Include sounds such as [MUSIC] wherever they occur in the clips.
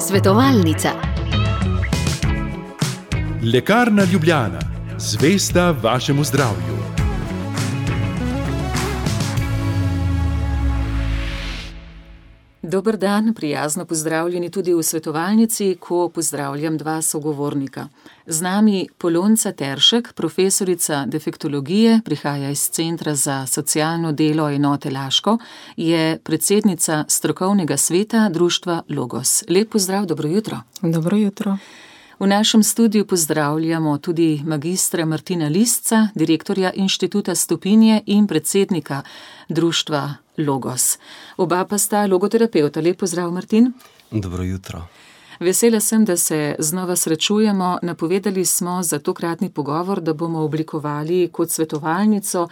Svetovalnica. Lekarna Ljubljana, zvesta vašemu zdravju. Dober dan, prijazno pozdravljeni tudi v svetovalnici, ko pozdravljam dva sogovornika. Z nami Polonca Teršek, profesorica defektologije, prihaja iz Centra za socialno delo enote Laško, je predsednica strokovnega sveta društva Logos. Lep pozdrav, dobro jutro. Dobro jutro. V našem studiu pozdravljamo tudi magistra Martina Lisca, direktorja inštituta Stopinje in predsednika društva Logos. Oba pa sta logoterapeuta. Lep pozdrav, Martin. Dobro jutro. Vesela sem, da se znova srečujemo. Napovedali smo za tokratni pogovor, da bomo oblikovali kot svetovalnico,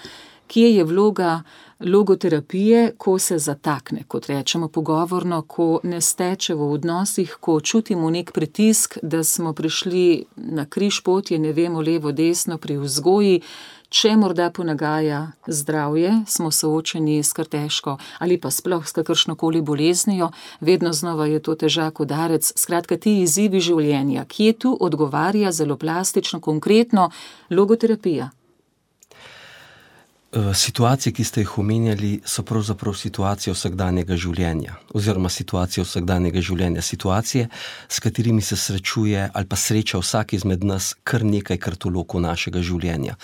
kje je vloga logoterapije, ko se zatakne, kot rečemo pogovorno, ko ne steče v odnosih, ko čutimo nek pritisk, da smo prišli na križ poti, ne vemo levo, desno pri vzgoji. Če morda ponagaja zdravje, smo soočeni s kar težko ali pa sploh s kakršno koli boleznijo, vedno znova je to težak udarec. Skratka, ti izzivi življenja, kje tu odgovarja zelo plastično, konkretno logoterapija. Eh, situacije, ki ste jih omenjali, so pravzaprav situacije vsakdanjega življenja, oziroma situacije vsakdanjega življenja, situacije, s katerimi se srečuje ali pa sreča vsak izmed nas kar nekaj kartolokov našega življenja.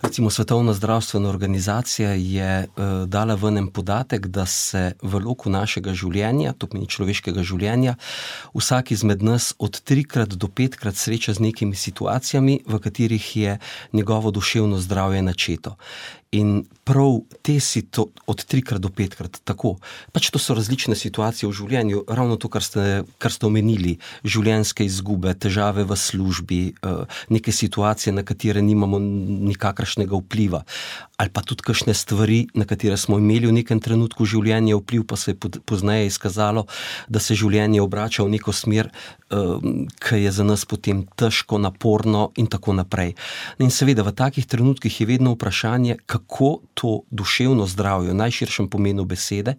Recimo Svetovna zdravstvena organizacija je uh, dala ven en podatek, da se v loku našega življenja, to pomeni človeškega življenja, vsak izmed nas od trikrat do petkrat sreča z nekimi situacijami, v katerih je njegovo duševno zdravje načeto. In prav te si to od trikrat do petkrat tako. Pač to so različne situacije v življenju, ravno to, kar ste, kar ste omenili, življenjske izgube, težave v službi, eh, neke situacije, na katere nimamo nikakršnega vpliva, ali pa tudi kakšne stvari, na katere smo imeli v nekem trenutku življenja vpliv, pa se je pozneje izkazalo, da se življenje obrača v neko smer, eh, ki je za nas potem težko, naporno in tako naprej. In seveda v takih trenutkih je vedno vprašanje, kako to duševno zdravje, v najširšem pomenu besede,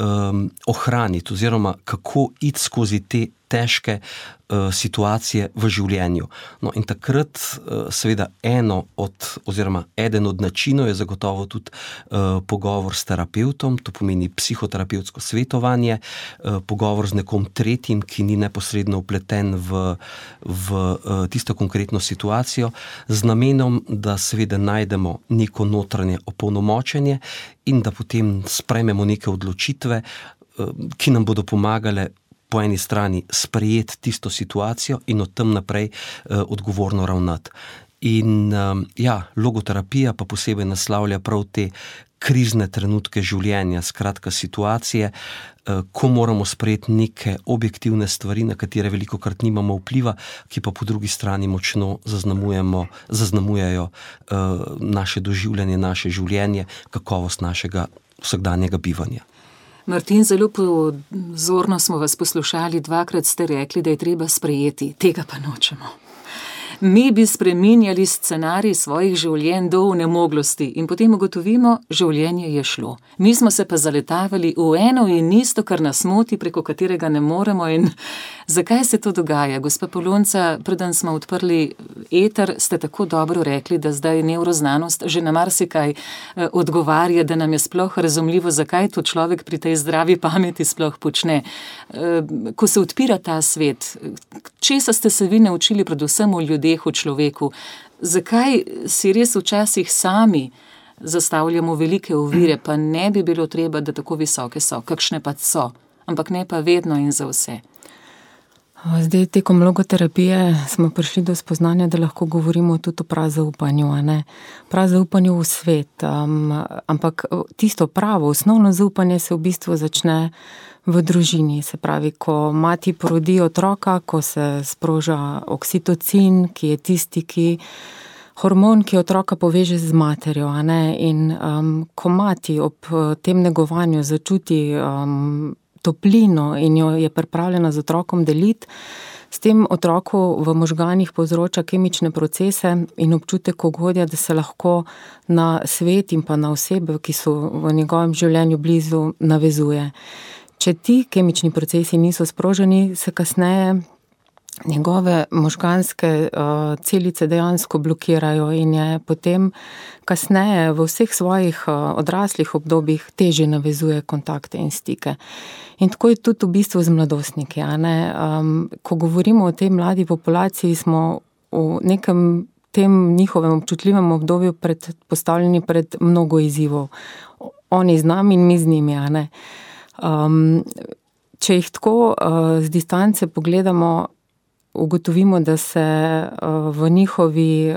um, ohraniti, oziroma kako iti skozi te težke uh, situacije v življenju. No, in takrat, uh, seveda, eno od, oziroma eden od načinov je zagotovo tudi uh, pogovor s terapeutom, to pomeni psihoterapevtsko svetovanje, uh, pogovor z nekom tretjim, ki ni neposredno upleten v, v uh, tisto konkretno situacijo, z namenom, da seveda najdemo neko notranje opolnomočenje in da potem sprejmemo neke odločitve, eh, ki nam bodo pomagale. Po eni strani sprejeti tisto situacijo in od tam naprej eh, odgovorno ravnati. In eh, ja, logoterapija pa posebej naslavlja prav te krizne trenutke življenja, skratka situacije, eh, ko moramo sprejeti neke objektivne stvari, na katere veliko krat nimamo vpliva, ki pa po drugi strani močno zaznamujejo eh, naše doživljanje, naše življenje, kakovost našega vsakdanjega bivanja. Martin, zelo pozorno smo vas poslušali, dvakrat ste rekli, da je treba sprejeti, tega pa nočemo mi bi spremenjali scenarij svojih življenj do nemoglosti in potem ugotovimo, življenje je šlo. Mi smo se pa zaletavali v eno in isto, kar nas moti, preko katerega ne moremo. In [LAUGHS] zakaj se to dogaja? Gospa Polonca, preden smo odprli eter, ste tako dobro rekli, da zdaj neuroznanost že na marsikaj eh, odgovarja, da nam je sploh razumljivo, zakaj to človek pri tej zdravi pameti sploh počne. Eh, ko se odpira ta svet, česa ste se vi naučili, predvsem v ljudeh? Ljudeh, v človeku. Zakaj si res včasih sami zastavljamo velike ovire, pa ne bi bilo treba, da tako visoke so, kakšne pa so, ampak ne pa vedno in za vse. Zdaj, tekom logoterapije smo prišli do spoznanja, da lahko govorimo tudi o prazaupanju. Prazaupanju v svet. Um, ampak tisto pravo, osnovno zaupanje se v bistvu začne v družini. Se pravi, ko mati porodi otroka, ko se sproža oksitocin, ki je tisti, ki. Hormon, ki otroka poveže z materjo, in um, ko mati ob tem negovanju začuti um, toplino in jo je pripravljena z otrokom deliti, s tem otroku v možganjih povzroča kemične procese in občutek ugodja, da se lahko na svet in pa na osebe, ki so v njegovem življenju blizu, navezuje. če ti kemični procesi niso sproženi, se kasneje njegove možganske uh, celice dejansko blokirajo in je potem kasneje v vseh svojih uh, odraslih obdobjih teže navezuje kontakte in stike. In tako je tudi v bistvu z mladostniki. Um, ko govorimo o tej mladi populaciji, smo v nekem tem njihovem občutljivem obdobju pred, postavljeni pred mnogo izzivov. Oni z nami in mi z njimi. Um, če jih tako uh, z distance pogledamo, ugotovimo, da se uh, v njihovi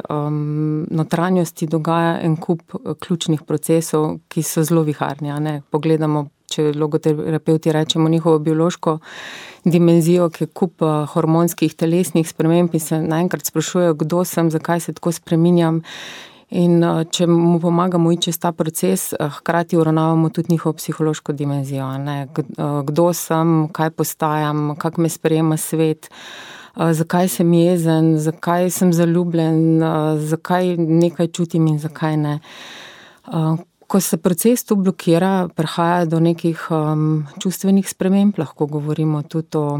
notranjosti dogaja en kup uh, ključnih procesov, ki so zelo viharni. Pogledamo, če logoterapeuti rečemo njihovo biološko dimenzijo, ki je kup uh, hormonskih telesnih sprememb in se naenkrat sprašujejo, kdo sem, zakaj se tako spreminjam. In če mu pomagamo iti čez ta proces, hkrati uravnavamo tudi njihovo psihološko dimenzijo. Ne? Kdo sem, kaj postajam, kako me sprejema svet zakaj sem jezen, zakaj sem zaljubljen, zakaj nekaj čutim in zakaj ne. Ko se proces tu blokira, prihaja do nekih um, čustvenih sprememb, lahko govorimo tudi o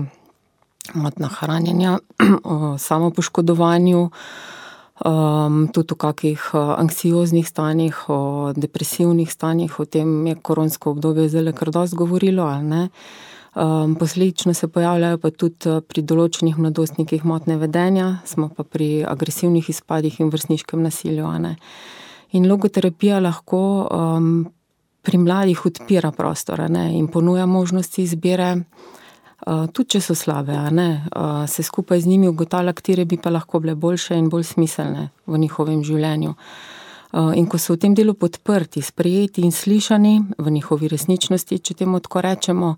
nahranjenju, o samopoškodovanju, um, tudi o kakih anksioznih stanjih, o depresivnih stanjih, o tem je koronsko obdobje zelo kar dosti govorilo, ne. Um, posledično se pojavljajo pa tudi eh, pri določenih mladostnikih motne vedenja, smo pa pri agresivnih izpadih in vrstniškem nasilju. In logoterapija lahko um, pri mladih odpira prostor in ponuja možnosti izbire, uh, tudi če so slabe, uh, se skupaj z njimi ugotavlja, katere bi pa lahko bile boljše in bolj smiselne v njihovem življenju. Uh, in ko so v tem delu podprti, sprejeti in slišani v njihovi resničnosti, če temu tako rečemo,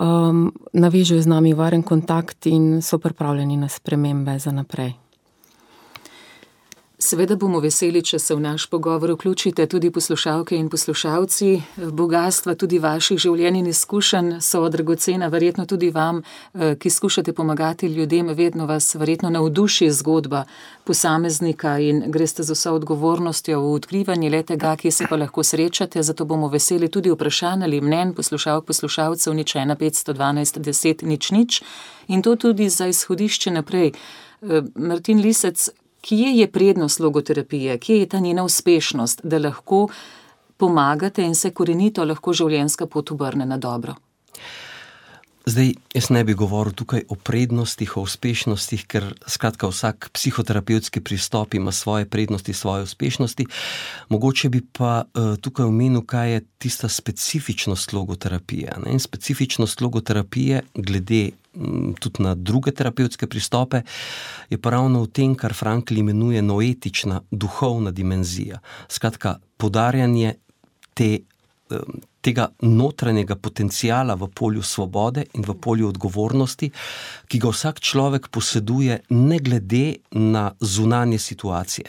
um, navežejo z nami varen kontakt in so pripravljeni na spremembe za naprej. Seveda bomo veseli, če se v naš pogovor vključite tudi poslušalke in poslušalci. Bogatstva tudi vaših življenj in izkušenj so dragocena, verjetno tudi vam, eh, ki skušate pomagati ljudem, vedno vas verjetno navduši zgodba posameznika in greste z vso odgovornostjo v odkrivanje le tega, ki se pa lahko srečate. Zato bomo veseli tudi vprašanj ali mnen poslušalk, poslušalcev nič 1 512 10 nič nič in to tudi za izhodišče naprej. Eh, Martin Lisec, kje je prednost logoterapije, kje je ta njena uspešnost, da lahko pomagate in se korenito lahko življenjska pot obrne na dobro. Zdaj, jaz ne bi govoril tukaj o prednostih, o uspešnosti, ker skratka vsak psihoterapevtski pristop ima svoje prednosti, svoje uspešnosti. Mogoče bi pa uh, tukaj omenil, kaj je tista specifičnost logoterapije. Ne? In specifičnost logoterapije, glede m, tudi na druge terapevtske pristope, je pa ravno v tem, kar Frankl imenuje noetična, duhovna dimenzija. Skratka, podarjanje te. Tega notranjega potencijala v polju svobode in v polju odgovornosti, ki ga vsak človek poseduje, ne glede na zunanje situacije.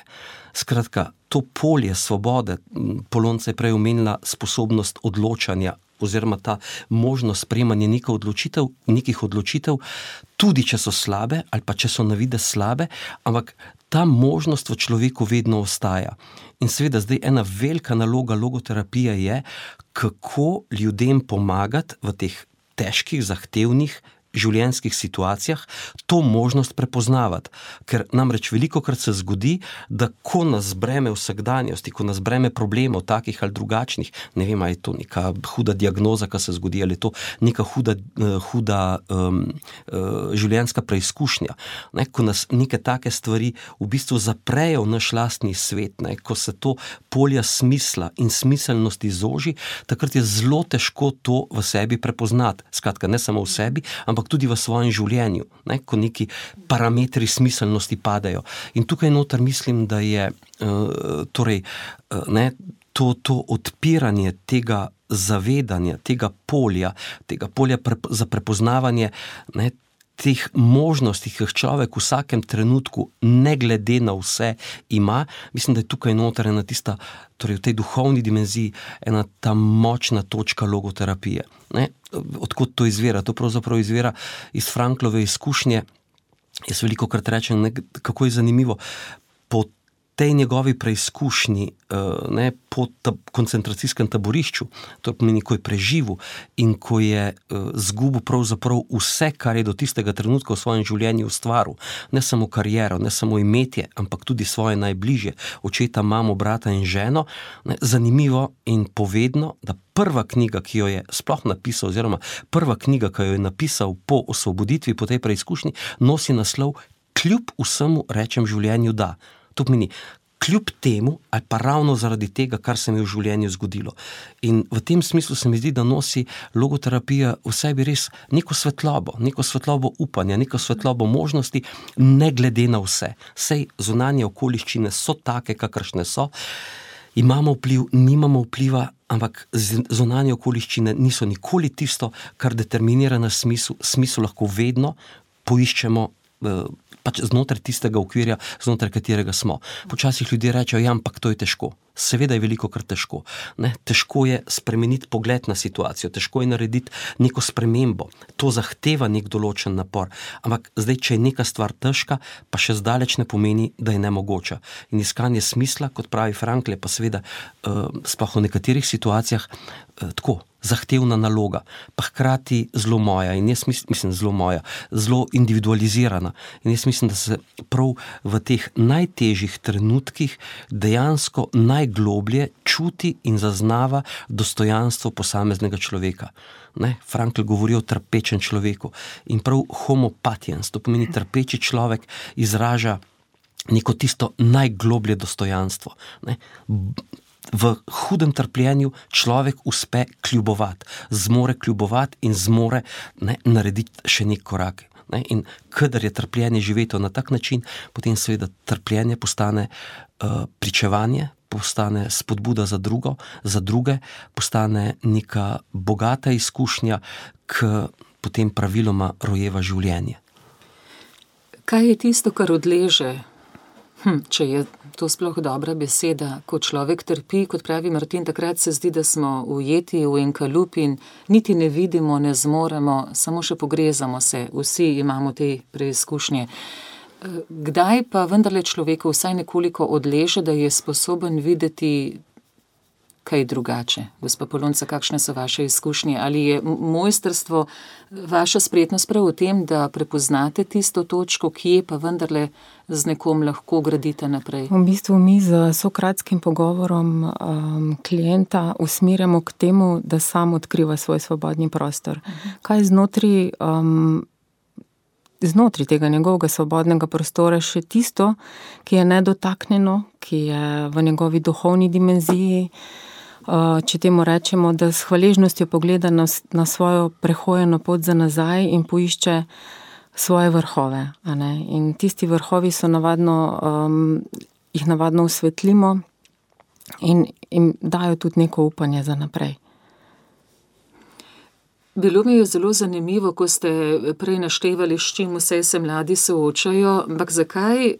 Skratka, to polje svobode, Polonca je prej omenila sposobnost odločanja. Oziroma, ta možnost sprejemanja nekih odločitev, nekih odločitev, tudi če so slabe, ali pa če so na vide slabe, ampak ta možnost v človeku vedno ostaja. In seveda, zdaj ena velika naloga logoterapije je, kako ljudem pomagati v teh težkih, zahtevnih, življenjskih situacijah to možnost prepoznavati. Ker namreč veliko krat se zgodi, da ko nas breme vsakdanjosti, ko nas breme problemov, takih ali drugačnih, ne vem, ali je to neka huda diagnoza, ki se zgodi, ali je to neka huda, eh, huda um, uh, življenjska preizkušnja. Ne, ko nas neke take stvari v bistvu zaprejo v naš lastni svet, ne, ko se to polja smisla in smiselnosti zoži, takrat je zelo težko to v sebi prepoznati. Skratka, ne samo v sebi, ampak ampak tudi v svojem življenju, ne, ko neki parametri smiselnosti padajo. In tukaj noter mislim, da je uh, torej, uh, ne, to, to odpiranje tega zavedanja, tega polja, tega polja pre, za prepoznavanje. Ne, Teh možnosti, ki jih človek v vsakem trenutku, ne glede na vse, ima, mislim, da je tukaj noter ena tista, torej v tej duhovni dimenziji, ena ta močna točka logoterapije. Ne? odkot to izvira. To pravzaprav izvira iz Franklove izkušnje. Jaz veliko krat rečem, ne, kako je zanimivo. Po tej njegovi preizkušnji ne, po ta, koncentracijskem taborišču, to pomeni, ko je preživel in ko je zgubil pravzaprav vse, kar je do tistega trenutka v svojem življenju ustvaril, ne samo kariero, ne samo imetje, ampak tudi svoje najbližje, očeta, mamo, brata in ženo. Ne, zanimivo in povedno, da prva knjiga, ki jo je sploh napisal, oziroma prva knjiga, ki jo je napisal po osvoboditvi, po tej preizkušnji, nosi naslov Kljub vsemu rečem življenju da. To pomeni, kljub temu, ali pa ravno zaradi tega, kar se mi je v življenju zgodilo. In v tem smislu se mi zdi, da nosi logoterapija v sebi res neko svetlobo, neko svetlobo upanja, neko svetlobo možnosti, ne glede na vse. Sej zunanje okoliščine so take, kakršne so. Imamo vpliv, nimamo vpliva, ampak zunanje okoliščine niso nikoli tisto, kar determinira naš smisel. Smisel lahko vedno poiščemo eh, pač znotraj tistega okvirja, znotraj katerega smo. Počasih ljudje rečejo, ja, ampak to je težko. Seveda je veliko krat težko. Ne? Težko je spremeniti pogled na situacijo, težko je narediti neko spremembo. To zahteva nek določen napor. Ampak zdaj, če je neka stvar težka, pa še zdaleč ne pomeni, da je nemogoča. In iskanje smisla, kot pravi Frankl, pa seveda, uh, sploh v nekaterih situacijah, uh, tako zahtevna naloga, pa hkrati zelo moja in jaz mislim, mislim zelo moja, zelo individualizirana. In jaz mislim, da se prav v teh najtežjih trenutkih dejansko najgloblje čuti in zaznava dostojanstvo posameznega človeka. Ne? Frankl govori o trpečem človeku in prav homopatiens, to pomeni trpeči človek, izraža neko tisto najgloblje dostojanstvo. Ne? v hudem trpljenju človek uspe kljubovati, zmore kljubovati in zmore ne, narediti še nek korak. Ne, in kadar je trpljenje živeto na tak način, potem seveda trpljenje postane uh, pričevanje, postane spodbuda za, drugo, za druge, postane neka bogata izkušnja, ki potem praviloma rojeva življenje. Kaj je tisto, kar odleže Hm, če je to sploh dobra beseda, ko človek trpi, kot pravi Martin, takrat se zdi, da smo ujeti v en kalup in niti ne vidimo, ne zmoremo, samo še pogrezamo se, vsi imamo te preizkušnje. Kdaj pa vendarle človeku vsaj nekoliko odleže, da je sposoben videti kaj drugače? Gospa Polonca, kakšne so vaše izkušnje? Ali je mojstrstvo, vaša spretnost prav v tem, da prepoznate tisto točko, kje pa vendarle z nekom lahko gradite naprej? V bistvu mi z sokratskim pogovorom um, klienta usmirjamo k temu, da sam odkriva svoj svobodni prostor. -huh. Kaj znotraj. Um, Znotraj tega njegovega svobodnega prostora še tisto, ki je nedotaknjeno, ki je v njegovi duhovni dimenziji, Eh, če temu rečemo, da s hvaležnostjo pogleda na, na svojo prehojeno pot za nazaj in poišče svoje vrhove. In tisti vrhovi so navadno, um, jih navadno osvetlimo in jim dajo tudi neko upanje za naprej. Bilo mi je zelo zanimivo, ko ste prej naštevali, s čim vse se mladi soočajo, ampak zakaj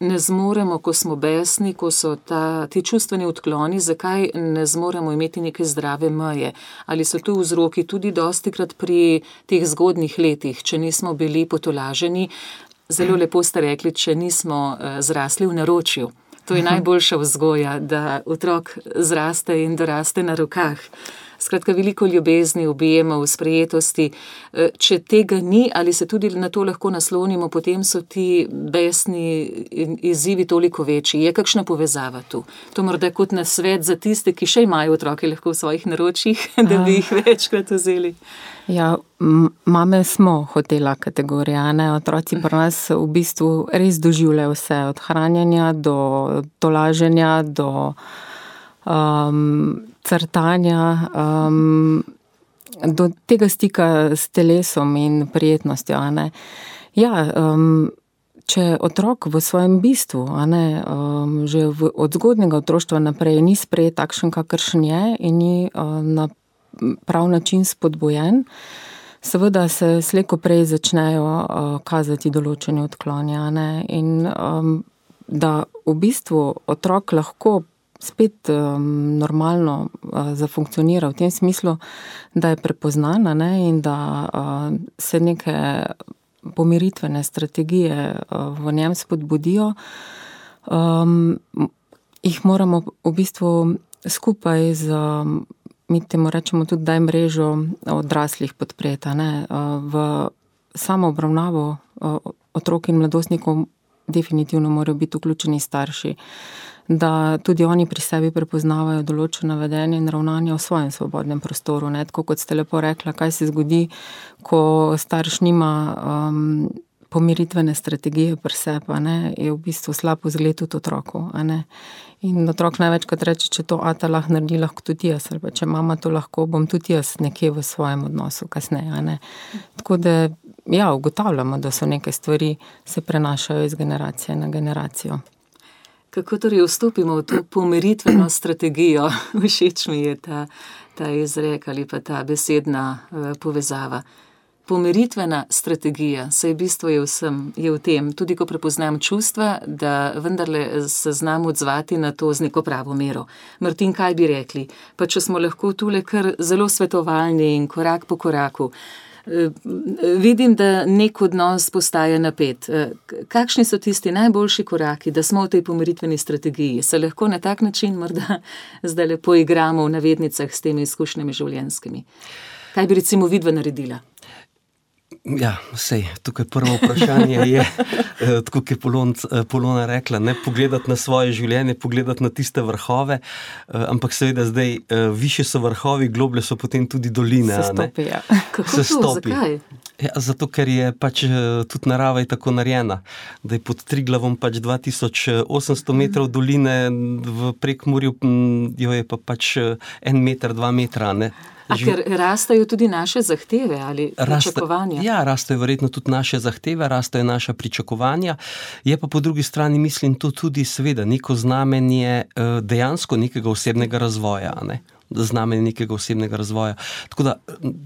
ne zmoremo, ko smo besni, ko so ta, ti čustveni odkloni, zakaj ne zmoremo imeti neke zdrave meje? Ali so tu vzroki tudi dosti krat pri teh zgodnih letih, če nismo bili potolaženi? Zelo lepo ste rekli, če nismo uh, zrasli v naročju. To je najboljša vzgoja, da otrok zraste in doraste na rokah. Skratka, veliko ljubezni, objemov, sprejetosti. E, če tega ni, ali se tudi na to lahko naslonimo, potem so ti besni izzivi toliko večji. Je kakšna povezava tu? To morda kot na svet za tiste, ki še imajo otroke lahko v svojih naročjih, [LAUGHS] da bi jih večkrat vzeli. Ja, mame smo hotela kategorijane. Otroci pri nas v bistvu res doživljajo vse, od hranjenja do tolaženja, do um, crtanja, um, do tega stika s telesom in prijetnostjo. Ja, um, če otrok v svojem bistvu, ne, um, že v, od zgodnega otroštva naprej ni sprejet takšen, kakršen je in ni uh, na prav način spodbojen. Seveda se slejko prej začnejo uh, kazati določene odklonje, in um, da v bistvu otrok lahko spet um, normalno uh, zafunkcionira v tem smislu, da je prepoznana ne, in da uh, se neke pomiritvene strategije uh, v njem spodbudijo. um, jih moramo v bistvu skupaj z, mi temu rečemo tudi, da je mrežo odraslih podpreta. Ne? V samo obravnavo otrok in mladostnikov definitivno morajo biti vključeni starši, da tudi oni pri sebi prepoznavajo določeno vedenje in ravnanje v svojem svobodnem prostoru. Ne? Tako kot ste lepo rekla, kaj se zgodi, ko starš nima. Um, Pomiritvene strategije pri sebi je v bistvu slabo zgled tudi otroku. In otrok največkrat reče, če to ata lahko naredi, lahko tudi jaz. Ali če mama to lahko, bom tudi jaz nekje v svojem odnosu kasneje. Tako da ja, ugotavljamo, da so neke stvari se prenašajo iz generacije na generacijo. Kako torej vstopimo v to pomiritveno strategijo? [LAUGHS] Všeč mi je ta, ta izrek ali pa ta besedna uh, povezava pomiritvena strategija, saj bistvo je, vsem, je v tem, tudi ko prepoznam čustva, da vendarle se znam odzvati na to z neko pravo mero. Martin, kaj bi rekli? Pa če smo lahko tule kar zelo svetovalni in korak po koraku. Eh, vidim, da nek odnos postaja napet. Eh, kakšni so tisti najboljši koraki, da smo v tej pomiritveni strategiji? Se lahko na tak način morda [LAUGHS] zdaj lepo igramo v navednicah s temi izkušnjami življenjskimi? Kaj bi recimo vidva naredila? Ja, sej, tukaj prvo vprašanje je, eh, tako kot je Polon, eh, Polona rekla, ne pogledati na svoje življenje, pogledati na tiste vrhove, eh, ampak seveda zdaj više so vrhovi, globlje so potem tudi doline. Se stopi, ja. Kako se stopi? Ja, zato, ker je pač tudi narava tako narejena, da je pod Triglavom pač 2800 metrov doline, v Prekmurju jo je pa pač en meter, dva metra. Ne? A ker rastejo tudi naše zahteve ali pričakovanja? Raste, ja, rastejo verjetno tudi naše zahteve, rastejo naša pričakovanja. Je pa po drugi strani, mislim, to tudi seveda neko znamenje eh, dejansko nekega osebnega razvoja. Ne? Znamenje nekega osebnega razvoja. Tako da,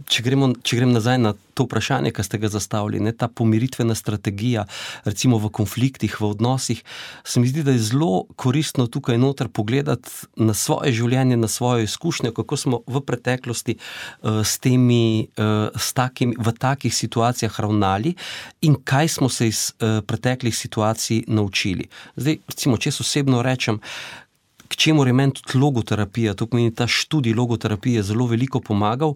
če, gremo, če grem nazaj na to vprašanje, ki ste ga zastavili, ne, ta pomiritvena strategija, recimo v konfliktih, v odnosih, se mi zdi, da je zelo koristno tukaj noter pogledati na svoje življenje, na svoje izkušnje, kako smo v preteklosti uh, s temi, uh, s takim, v takih situacijah ravnali in kaj smo se iz uh, preteklih situacij naučili. Zdaj, recimo, če osebno rečem, k čemu je meni tudi logoterapija, to pomeni ta študij logoterapije, zelo veliko pomagal.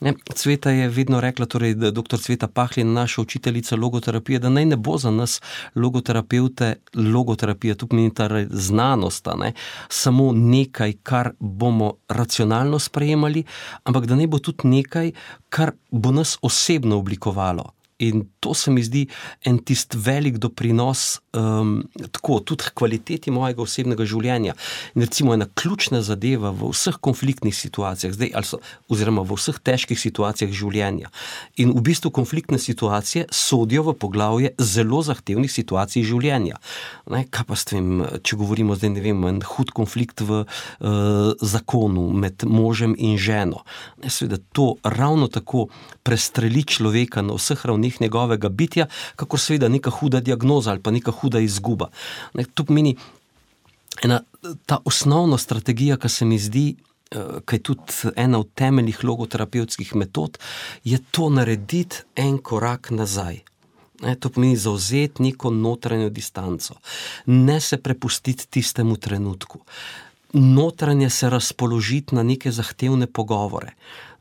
Ne, Cveta je vedno rekla, torej, da je dr. Cveta Pahlin, naša učiteljica logoterapije, da naj ne bo za nas logoterapeute logoterapija, to pomeni ta znanost, ne, samo nekaj, kar bomo racionalno sprejemali, ampak da ne bo tudi nekaj, kar bo nas osebno oblikovalo. In to se mi zdi en tist velik doprinos, um, tako tudi kvaliteti mojega osebnega življenja. In recimo ena ključna zadeva v vseh konfliktnih situacijah, zdaj, so, oziroma v vseh težkih situacijah življenja. In v bistvu konfliktne situacije sodijo v poglavje zelo zahtevnih situacij življenja. Ne, kaj pa s tem, če govorimo zdaj, ne vem, en hud konflikt v uh, zakonu med možem in ženo. Ne, seveda to ravno tako prestreli človeka na vseh ravneh ravnih njegovega bitja, kako seveda neka huda diagnoza ali pa neka huda izguba. Ne, to pomeni ena ta osnovna strategija, ki se mi zdi. Eh, Kaj je tudi ena od temeljnih logoterapevtskih metod, je to narediti en korak nazaj. Ne, to pomeni zauzeti neko notranjo distanco, ne se prepustiti tistemu trenutku, notranje se razpoložiti na neke zahtevne pogovore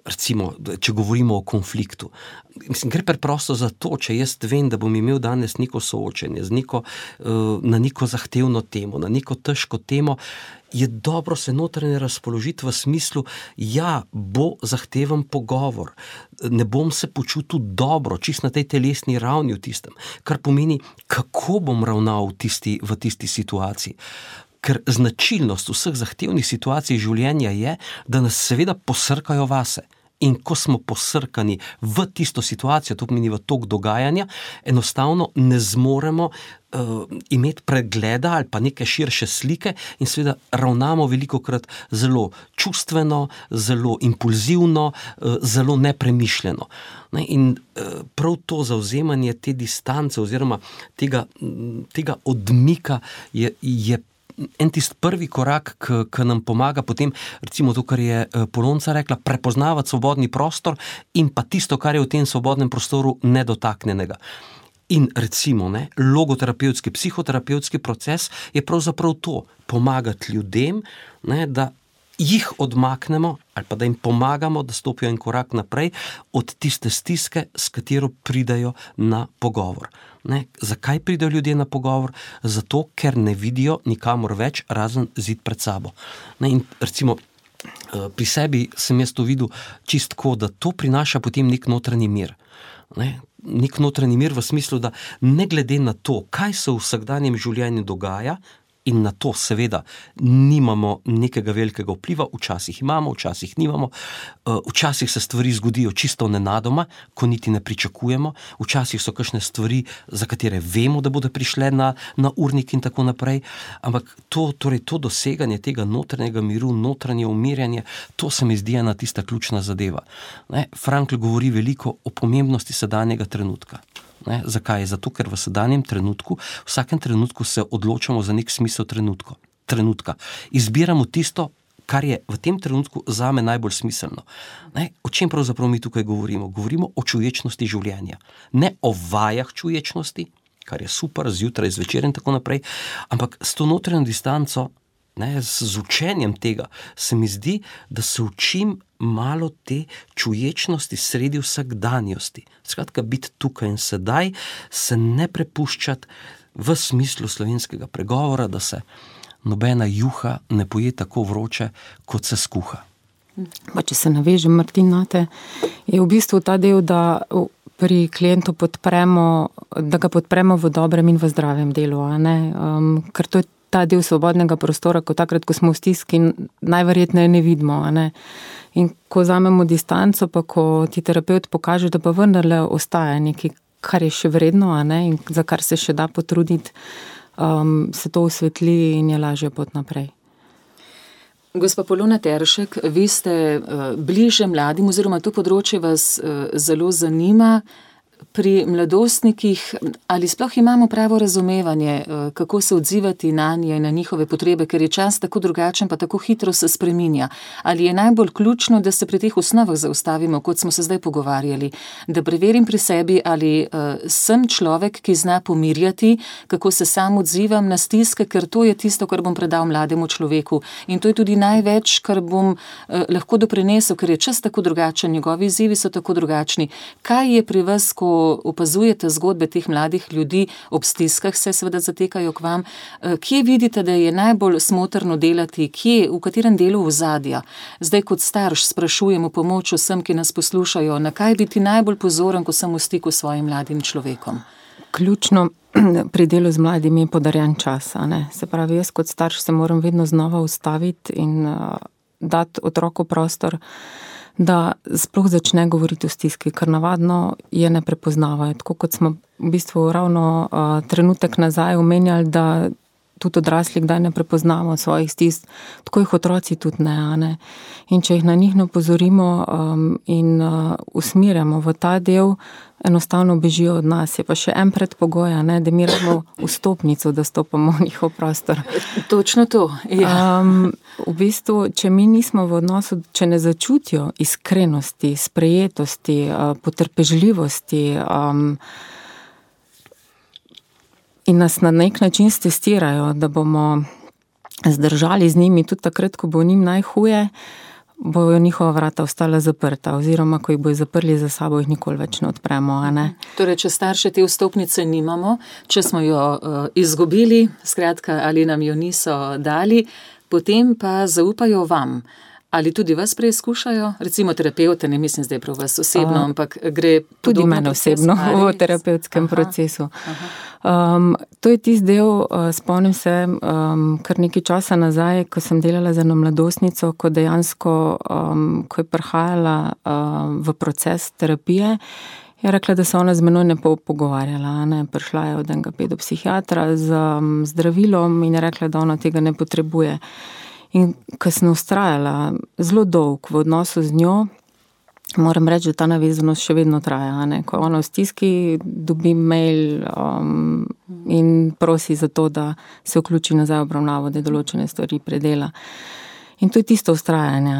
recimo, če govorimo o konfliktu. Mislim, gre preprosto za to, če jaz vem, da bom imel danes neko soočenje neko, uh, na neko zahtevno temo, na neko težko temo. Je dobro se notranje razpoložiti v smislu, da ja, bo zahteven pogovor, ne bom se počutil dobro, čist na tej telesni ravni v tistem, kar pomeni, kako bom ravnal v tisti, v tisti situaciji. Ker značilnost vseh zahtevnih situacij življenja je, da nas seveda posrkajo vase. In ko smo posrkani v tisto situacijo, to pomeni v tok dogajanja, enostavno ne zmoremo uh, imeti pregleda ali pa neke širše slike, in seveda ravnamo veliko krat zelo čustveno, zelo impulzivno, uh, zelo nepremišljeno. Ne? In uh, prav to zauzemanje te distance oziroma tega, tega odmika je. je en tisti prvi korak, ki nam pomaga potem, recimo to, kar je eh, Polonca rekla, prepoznavati svobodni prostor in pa tisto, kar je v tem svobodnem prostoru nedotaknjenega. In recimo, ne, logoterapevtski, psihoterapevtski proces je pravzaprav to, pomagati ljudem, ne, da jih odmaknemo ali pa da jim pomagamo, da stopijo en korak naprej od tiste stiske, s katero pridajo na pogovor. Ne, zakaj pridejo ljudje na pogovor? Zato, ker ne vidijo nikamor več, razen zid pred sabo. Ne, in recimo. Eh, pri sebi sem jaz to videl čistko, da to prinaša potem nek notranji mir. Ne? Nek notranji mir v smislu, da ne glede na to, kaj se v vsakdanjem življenju dogaja, in na to, seveda, nimamo nekega velikega vpliva, včasih imamo, včasih nimamo, eh, včasih se stvari zgodijo čisto nenadoma, ko niti ne pričakujemo, včasih so kakšne stvari, za katere vemo, da bodo prišle na, na urnik in tako naprej. Ampak to, torej to doseganje tega notranjega miru, notranje umirjanje, to se mi zdi ena tista ključna zadeva. Ne? Frankl govori veliko o pomembnosti sedanjega trenutka. Ne? Zakaj? Zato, ker v sedanjem trenutku, v vsakem trenutku se odločamo za nek smisel trenutko, trenutka. Izbiramo tisto, kar je v tem trenutku za me najbolj smiselno. Ne? O čem pravzaprav mi tukaj govorimo? Govorimo o čuječnosti življenja. Ne o vajah čuječnosti, kar je super, zjutraj, zvečer in tako naprej, ampak s to notranjo distanco ne, z učenjem tega, se mi zdi, da se učim malo te čuječnosti sredi vsakdanjosti. Skratka, biti tukaj in sedaj, se ne prepuščati v smislu slovenskega pregovora, da se nobena juha ne poje tako vroče, kot se skuha. Pa če se navežem, Martin, nate, je v bistvu ta del, da pri klientu podpremo, da ga podpremo v dobrem in v zdravem delu. Um, ker to je ta del svobodnega prostora, ko takrat, ko smo v stiski, najverjetneje ne vidimo. Ne? In ko vzamemo distanco, pa ko ti terapeut pokaže, da pa vendarle ostaja nekaj, kar je še vredno in za kar se še da potruditi, um, se to osvetli in je lažje pot naprej. Gospa Polona Teršek, vi ste uh, bliže mladim, oziroma to področje vas uh, zelo zanima pri mladostnikih, ali sploh imamo pravo razumevanje, eh, kako se odzivati na nje in na njihove potrebe, ker je čas tako drugačen, pa tako hitro se spreminja. Ali je najbolj ključno, da se pri teh osnovah zaustavimo, kot smo se zdaj pogovarjali, da preverim pri sebi, ali uh, sem človek, ki zna pomirjati, kako se sam odzivam na stiske, ker to je tisto, kar bom predal mlademu človeku. In to je tudi največ, kar bom uh, lahko doprinesel, ker je čas tako drugačen, njegovi izzivi so tako drugačni. Kaj je pri vas, ko opazujete zgodbe teh mladih ljudi, ob stiskah se seveda zatekajo k vam, eh, kje vidite, da je najbolj smotrno delati, kje, v katerem delu vzadja. Zdaj, kot starš, sprašujemo pomoč vsem, ki nas poslušajo, na kaj biti najbolj pozoren, ko sem v stiku s svojim mladim človekom. Ključno [CLEARS THROAT] pri delu z mladimi je podarjen čas. Se pravi, jaz kot starš se moram vedno znova ustaviti in uh, dati otroku prostor da sploh začne govoriti o stiski, ker navadno je ne prepoznavajo. Tako kot smo v bistvu ravno uh, trenutek nazaj omenjali, da tudi odrasli kdaj ne prepoznamo svojih stisk, tako jih otroci tudi ne. ne? In če jih na njih ne opozorimo um, in uh, usmerjamo v ta del, enostavno bežijo od nas. Je pa še en predpogoj, da mi imamo vstopnico, da stopimo v njihov prostor. Točno to. Ja. Um, v bistvu, če mi nismo v odnosu, če ne začutijo iskrenosti, sprejetosti, uh, potrpežljivosti. Um, In nas na nek način testirajo, da bomo zdržali z njimi tudi takrat, ko bo njim najhuje, uh, bojo njihova vrata ostala zaprta, oziroma ko jih bojo zaprli za sabo, jih nikoli več ne odpremo. Ne? Torej, če starše te vstopnice nimamo, če smo jo uh, izgubili, skratka, ali nam jo niso dali, potem pa zaupajo vam. Ali tudi vas preizkušajo, recimo terapeute, ne mislim zdaj prav vas osebno, ampak gre tudi meni osebno v terapevtskem aha, procesu. Aha. Um, to je tisti del, uh, spomnim se, um, kar nekaj časa nazaj, ko sem delala za eno mladostnico, ko dejansko, um, ko je prihajala um, v proces terapije. Je rekla, da se ona z menoj ne bo pogovarjala. Ne? Prišla je od enega pedopsihiatra z um, zdravilom in je rekla, da ona tega ne potrebuje. In ko sem ustrajala zelo dolg v odnosu z njo, moram reči, da ta navezanost še vedno traja. Ne? Ko ona v stiski dobi mail um, in prosi za to, da se vključi nazaj v obravnavo, da določene stvari predela. In to je tisto ustrajanje.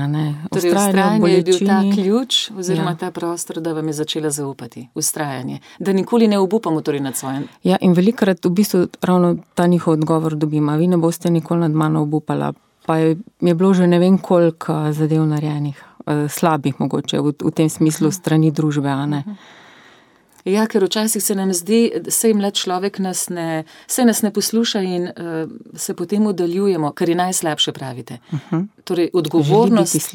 Torej, ustrajanje je bil ta ključ, oziroma ja. ta prostor, da vam je začela zaupati. Ustrajanje. Da nikoli ne obupamo torej nad svojim. Ja, in velikrat v bistvu ravno ta njihov odgovor dobimo. Vi ne boste nikoli nad mano obupala. Pa je, je bilo že ne vem koliko zadev narejenih, eh, slabih mogoče v, v tem smislu strani družbe. -huh. Ja, ker včasih se nam zdi, da se mlad človek nas ne, nas ne posluša in uh, se potem oddaljujemo, kar je najslabše, pravite. Uh mhm. -huh. Torej, odgovornost,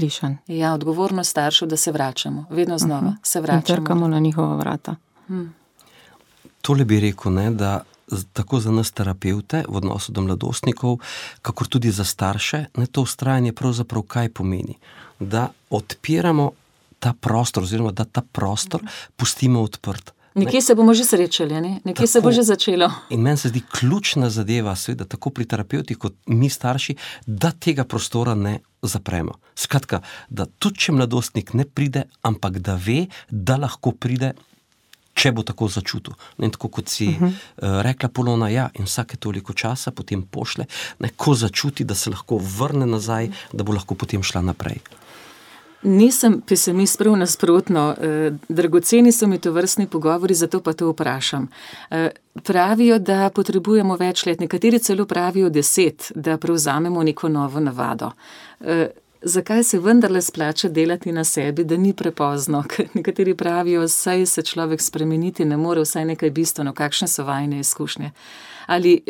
ja, odgovornost staršev, da se vračamo, vedno znova uh mhm. -huh. se vračamo. Trkamo na njihova vrata. Hmm. Tole bi rekel, ne, da tako za nas, terapeute, v odnosu do mladostnikov, kakor tudi za starše, ne, to ustrajanje pravzaprav kaj pomeni. Da odpiramo ta prostor, oziroma da ta prostor pustimo odprt. Nekje se bomo že srečali, ne? nekje tako, se bo že začelo. In meni se zdi ključna zadeva, seveda, tako pri terapeuti, kot mi starši, da tega prostora ne zapremo. Skratka, da tudi če mladostnik ne pride, ampak da ve, da lahko pride. Če bo tako začutil, in tako kot si uh -huh. uh, rekla, polona, ja, in vsake toliko časa potem pošle, ko začuti, da se lahko vrne nazaj, da bo lahko potem šla naprej. Nisem pesimist, prav nasprotno. Eh, dragoceni so mi to vrstni pogovori, zato pa to vprašam. Eh, pravijo, da potrebujemo več let, nekateri celo pravijo deset, da prevzamemo neko novo navado. Eh, zakaj se vendarle splača delati na sebi, da ni prepozno? [LAUGHS] Nekateri pravijo, saj se človek spremeniti ne more, vsaj nekaj bistveno, kakšne so vajne izkušnje. Ali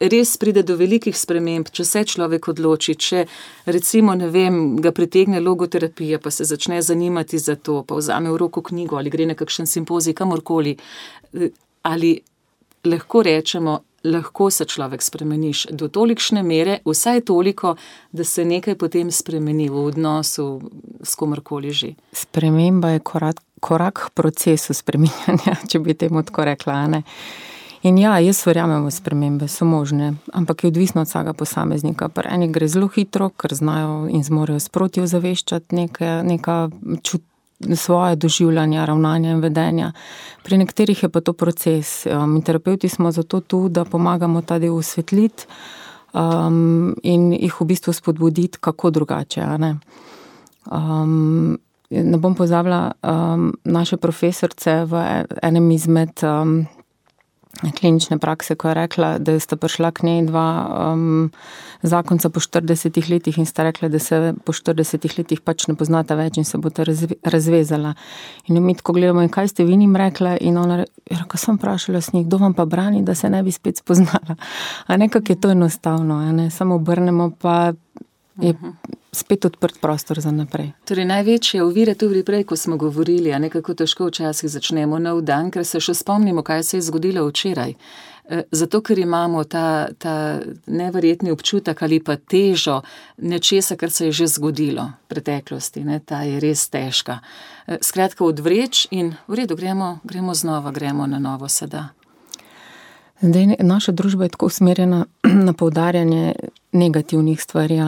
res pride do velikih sprememb, če se človek odloči, če recimo, ne vem, ga pritegne logoterapija, pa se začne zanimati za to, pa vzame v roko knjigo ali gre na kakšen simpozij, kamorkoli. Ali lahko rečemo, lahko se človek spremeniš do tolikšne mere, vsaj toliko, da se nekaj potem spremeni v odnosu s komorkoli že. Sprememba je korak, korak k procesu spremenjanja, [LAUGHS] če bi temu tako rekla. Ne? In ja, jaz verjamem v spremembe, so možne, ampak je odvisno od vsakega posameznika. Pri enih gre zelo hitro, ker znajo in zmorejo sproti ozaveščati neke, neka čut, svoje doživljanja, ravnanja in vedenja. Pri nekaterih je pa to proces. Um, in terapeuti smo zato tu, da pomagamo ta del osvetliti um, in jih v bistvu spodbuditi, kako drugače. Ne? Um, ne bom pozabila um, naše profesorice v enem izmed. Um, klinične prakse, ko je rekla, da sta prišla k njej dva um, zakonca po 40 letih in sta rekla, da se po 40 letih pač ne poznata več in se bo ta razve, razvezala. In mi tako gledamo, in kaj ste vi njim rekla, in ona je rekla, sem vprašala s njih, kdo vam pa brani, da se ne bi spet spoznala. A nekako je to enostavno, ne? samo obrnemo pa je spet odprt prostor za naprej. Torej, največje ovire tudi prej, ko smo govorili, a nekako težko včasih začnemo nov dan, ker se še spomnimo, kaj se je zgodilo včeraj. E, zato, ker imamo ta, ta neverjetni občutek ali pa težo nečesa, kar se je že zgodilo v preteklosti, ne, ta je res težka. E, skratka, odvreč in v redu, gremo, gremo znova, gremo na novo sedaj. Zdaj, naša družba je tako usmerjena [CLEARS THROAT] na poudarjanje negativnih stvari.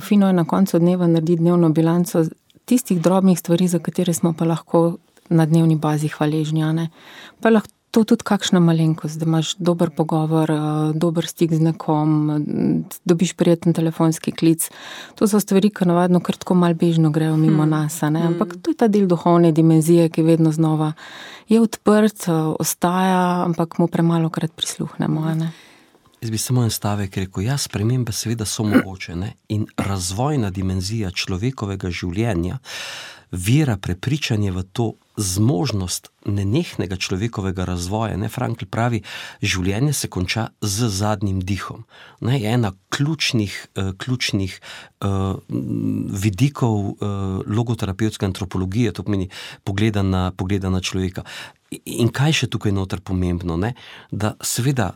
Fino je na koncu dneva narediti dnevno bilanco tistih drobnih stvari, za katere smo pa lahko na dnevni bazi hvaležni. Pa lahko to tudi kakšna malenkost, da imaš dober pogovor, dober stik z nekom, dobiš prijeten telefonski klic. To so stvari, ki navadno kar tako mal bežno grejo mimo hmm. nas. Ne? Ampak to je ta del duhovne dimenzije, ki vedno znova je odprt, ostaja, ampak mu premalo krat prisluhnemo. Ne? Jaz bi samo en stavek rekel: ja, spremembe seveda so mogoče ne? in razvojna dimenzija človekovega življenja, vera, prepričanje v to, zmožnost nenehnega človekovega razvoja. Ne, Frankl pravi, življenje se konča z zadnjim dihom. Ne, je ena ključnih, uh, ključnih uh, vidikov uh, logoterapevtske antropologije, to pomeni pogleda na, pogleda na človeka. In kaj še tukaj noter pomembno? Ne? Da, seveda,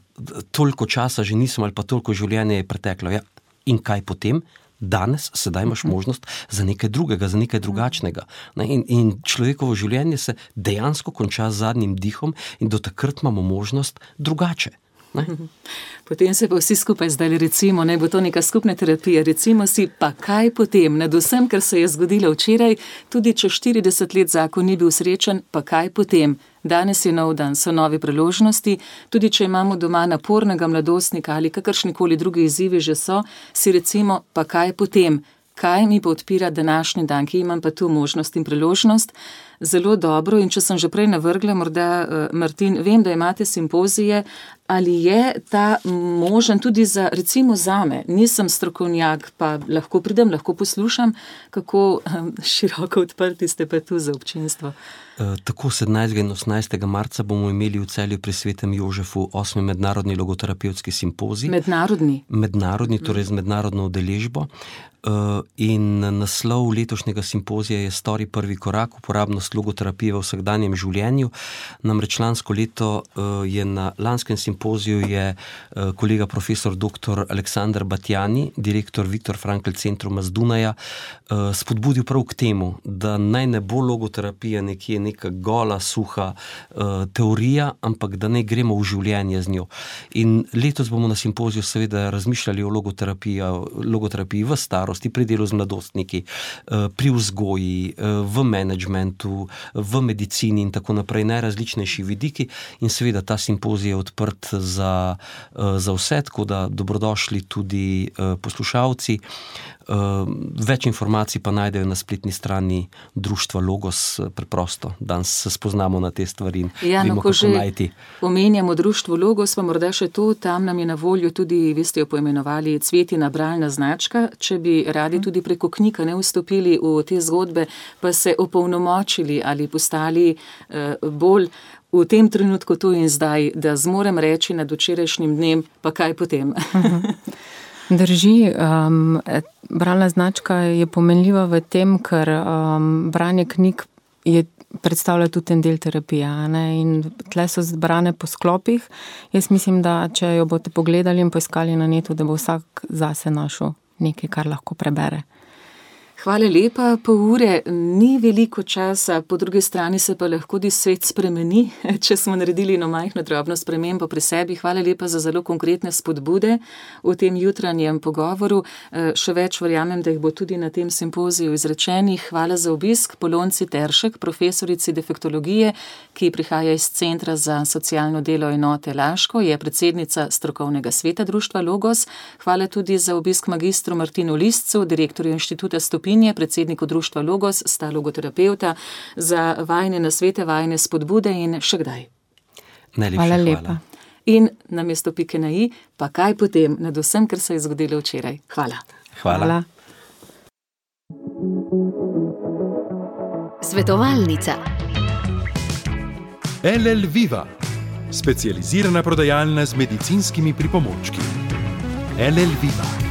toliko časa že nisem, ali pa toliko življenja je preteklo. Ja, in kaj potem? Danes, sedaj imaš mhm. možnost za nekaj drugega, za nekaj drugačnega. In, in človekovo življenje se dejansko konča z zadnjim dihom, in do takrat imamo možnost drugače. Ne? [LAUGHS] Potem se pa vsi skupaj zdaj recimo, ne bo to neka skupna terapija. Recimo si, pa kaj potem, nad vsem, kar se je zgodilo včeraj, tudi če 40 let zakon ni bil srečen, pa kaj potem. Danes je nov dan, so nove priložnosti, tudi če imamo doma napornega mladostnika ali kakršnikoli drugi izzivi že so, si recimo, pa kaj potem, kaj mi pa odpira današnji dan, ki imam pa tu možnost in priložnost. Zelo dobro, in če sem že prej navrgla, morda, Martin, vem, da imate simpozije, ali je ta možen tudi za, recimo, zame, nisem strokovnjak, pa lahko pridem, lahko poslušam, kako široko odprti ste pa tu za občinstvo. Tako 17. in 18. marca bomo imeli v celju pri svetem Jožefu 8. mednarodni logoterapevtski simpozij. Mednarodni. Mednarodni, torej z mednarodno udeležbo. In naslov letošnjega simpozija je Stori prvi korak, uporabnost logoterapije v vsakdanjem življenju. Namreč lansko leto je na lanskem simpoziju je kolega profesor doktor Aleksander Batjani, direktor Viktor Frankl centruma z Dunaja, spodbudil prav k temu, da naj ne bo logoterapija nekje neka gola, suha teorija, ampak da naj gremo v življenje z njo. In letos bomo na simpoziju seveda razmišljali o logoterapiji, v starosti, pri delu z mladostniki, pri vzgoji, v menedžmentu, v medicini in tako naprej, najrazličnejši vidiki. In seveda ta simpozij je odprt za, za vse, tako da dobrodošli tudi poslušalci. Več informacij pa najdejo na spletni strani društva Logos, preprosto, danes se spoznamo na te stvari in Ja, no, vemo, ko kako že najti. omenjamo društvo Logos, pa morda še to, tam nam je na voljo tudi, vi ste jo poimenovali, cvetina bralna značka. Če bi radi tudi preko knjig, a ne, vstopili v te zgodbe, pa se opolnomočili ali postali bolj v tem trenutku tu in zdaj, da zmorem reči nad včerajšnjim dnem, pa kaj potem. [LAUGHS] Drži, bralna značka je pomenljiva v tem, ker branje knjig je, predstavlja tudi en del terapije, ne, in tule so zbrane po sklopih. Jaz mislim, da če jo boste pogledali in poiskali na netu, da bo vsak zase našel nekaj, kar lahko prebere. Hvala lepa, pol ure ni veliko časa, po drugi strani se pa lahko tudi svet spremeni, [LAUGHS] če smo naredili eno majhno drobno spremembo pri sebi. Hvala lepa za zelo konkretne spodbude v tem jutranjem pogovoru. Še več verjamem, da jih bo tudi na tem simpoziju izrečenih. Hvala za obisk Polonci Teršek, profesorici defektologije, ki prihaja iz Centra za socialno delo enote Laško, je predsednica strokovnega sveta društva Logos. Hvala tudi za obisk magistru Martinu Liscu, direktorju Inštituta Stopinje, predsedniku društva Logos, sta logoterapevta, za vajine nasvete, vajine spodbude in še kdaj. Najlepša Hvala hvala. lepa. In namesto pike na i, pa kaj potem nad vsem, kar se je zgodilo včeraj. Hvala. Hvala. Hvala. Svetovalnica. LL Viva, specializirana prodajalna z medicinskimi pripomočki. LL Viva.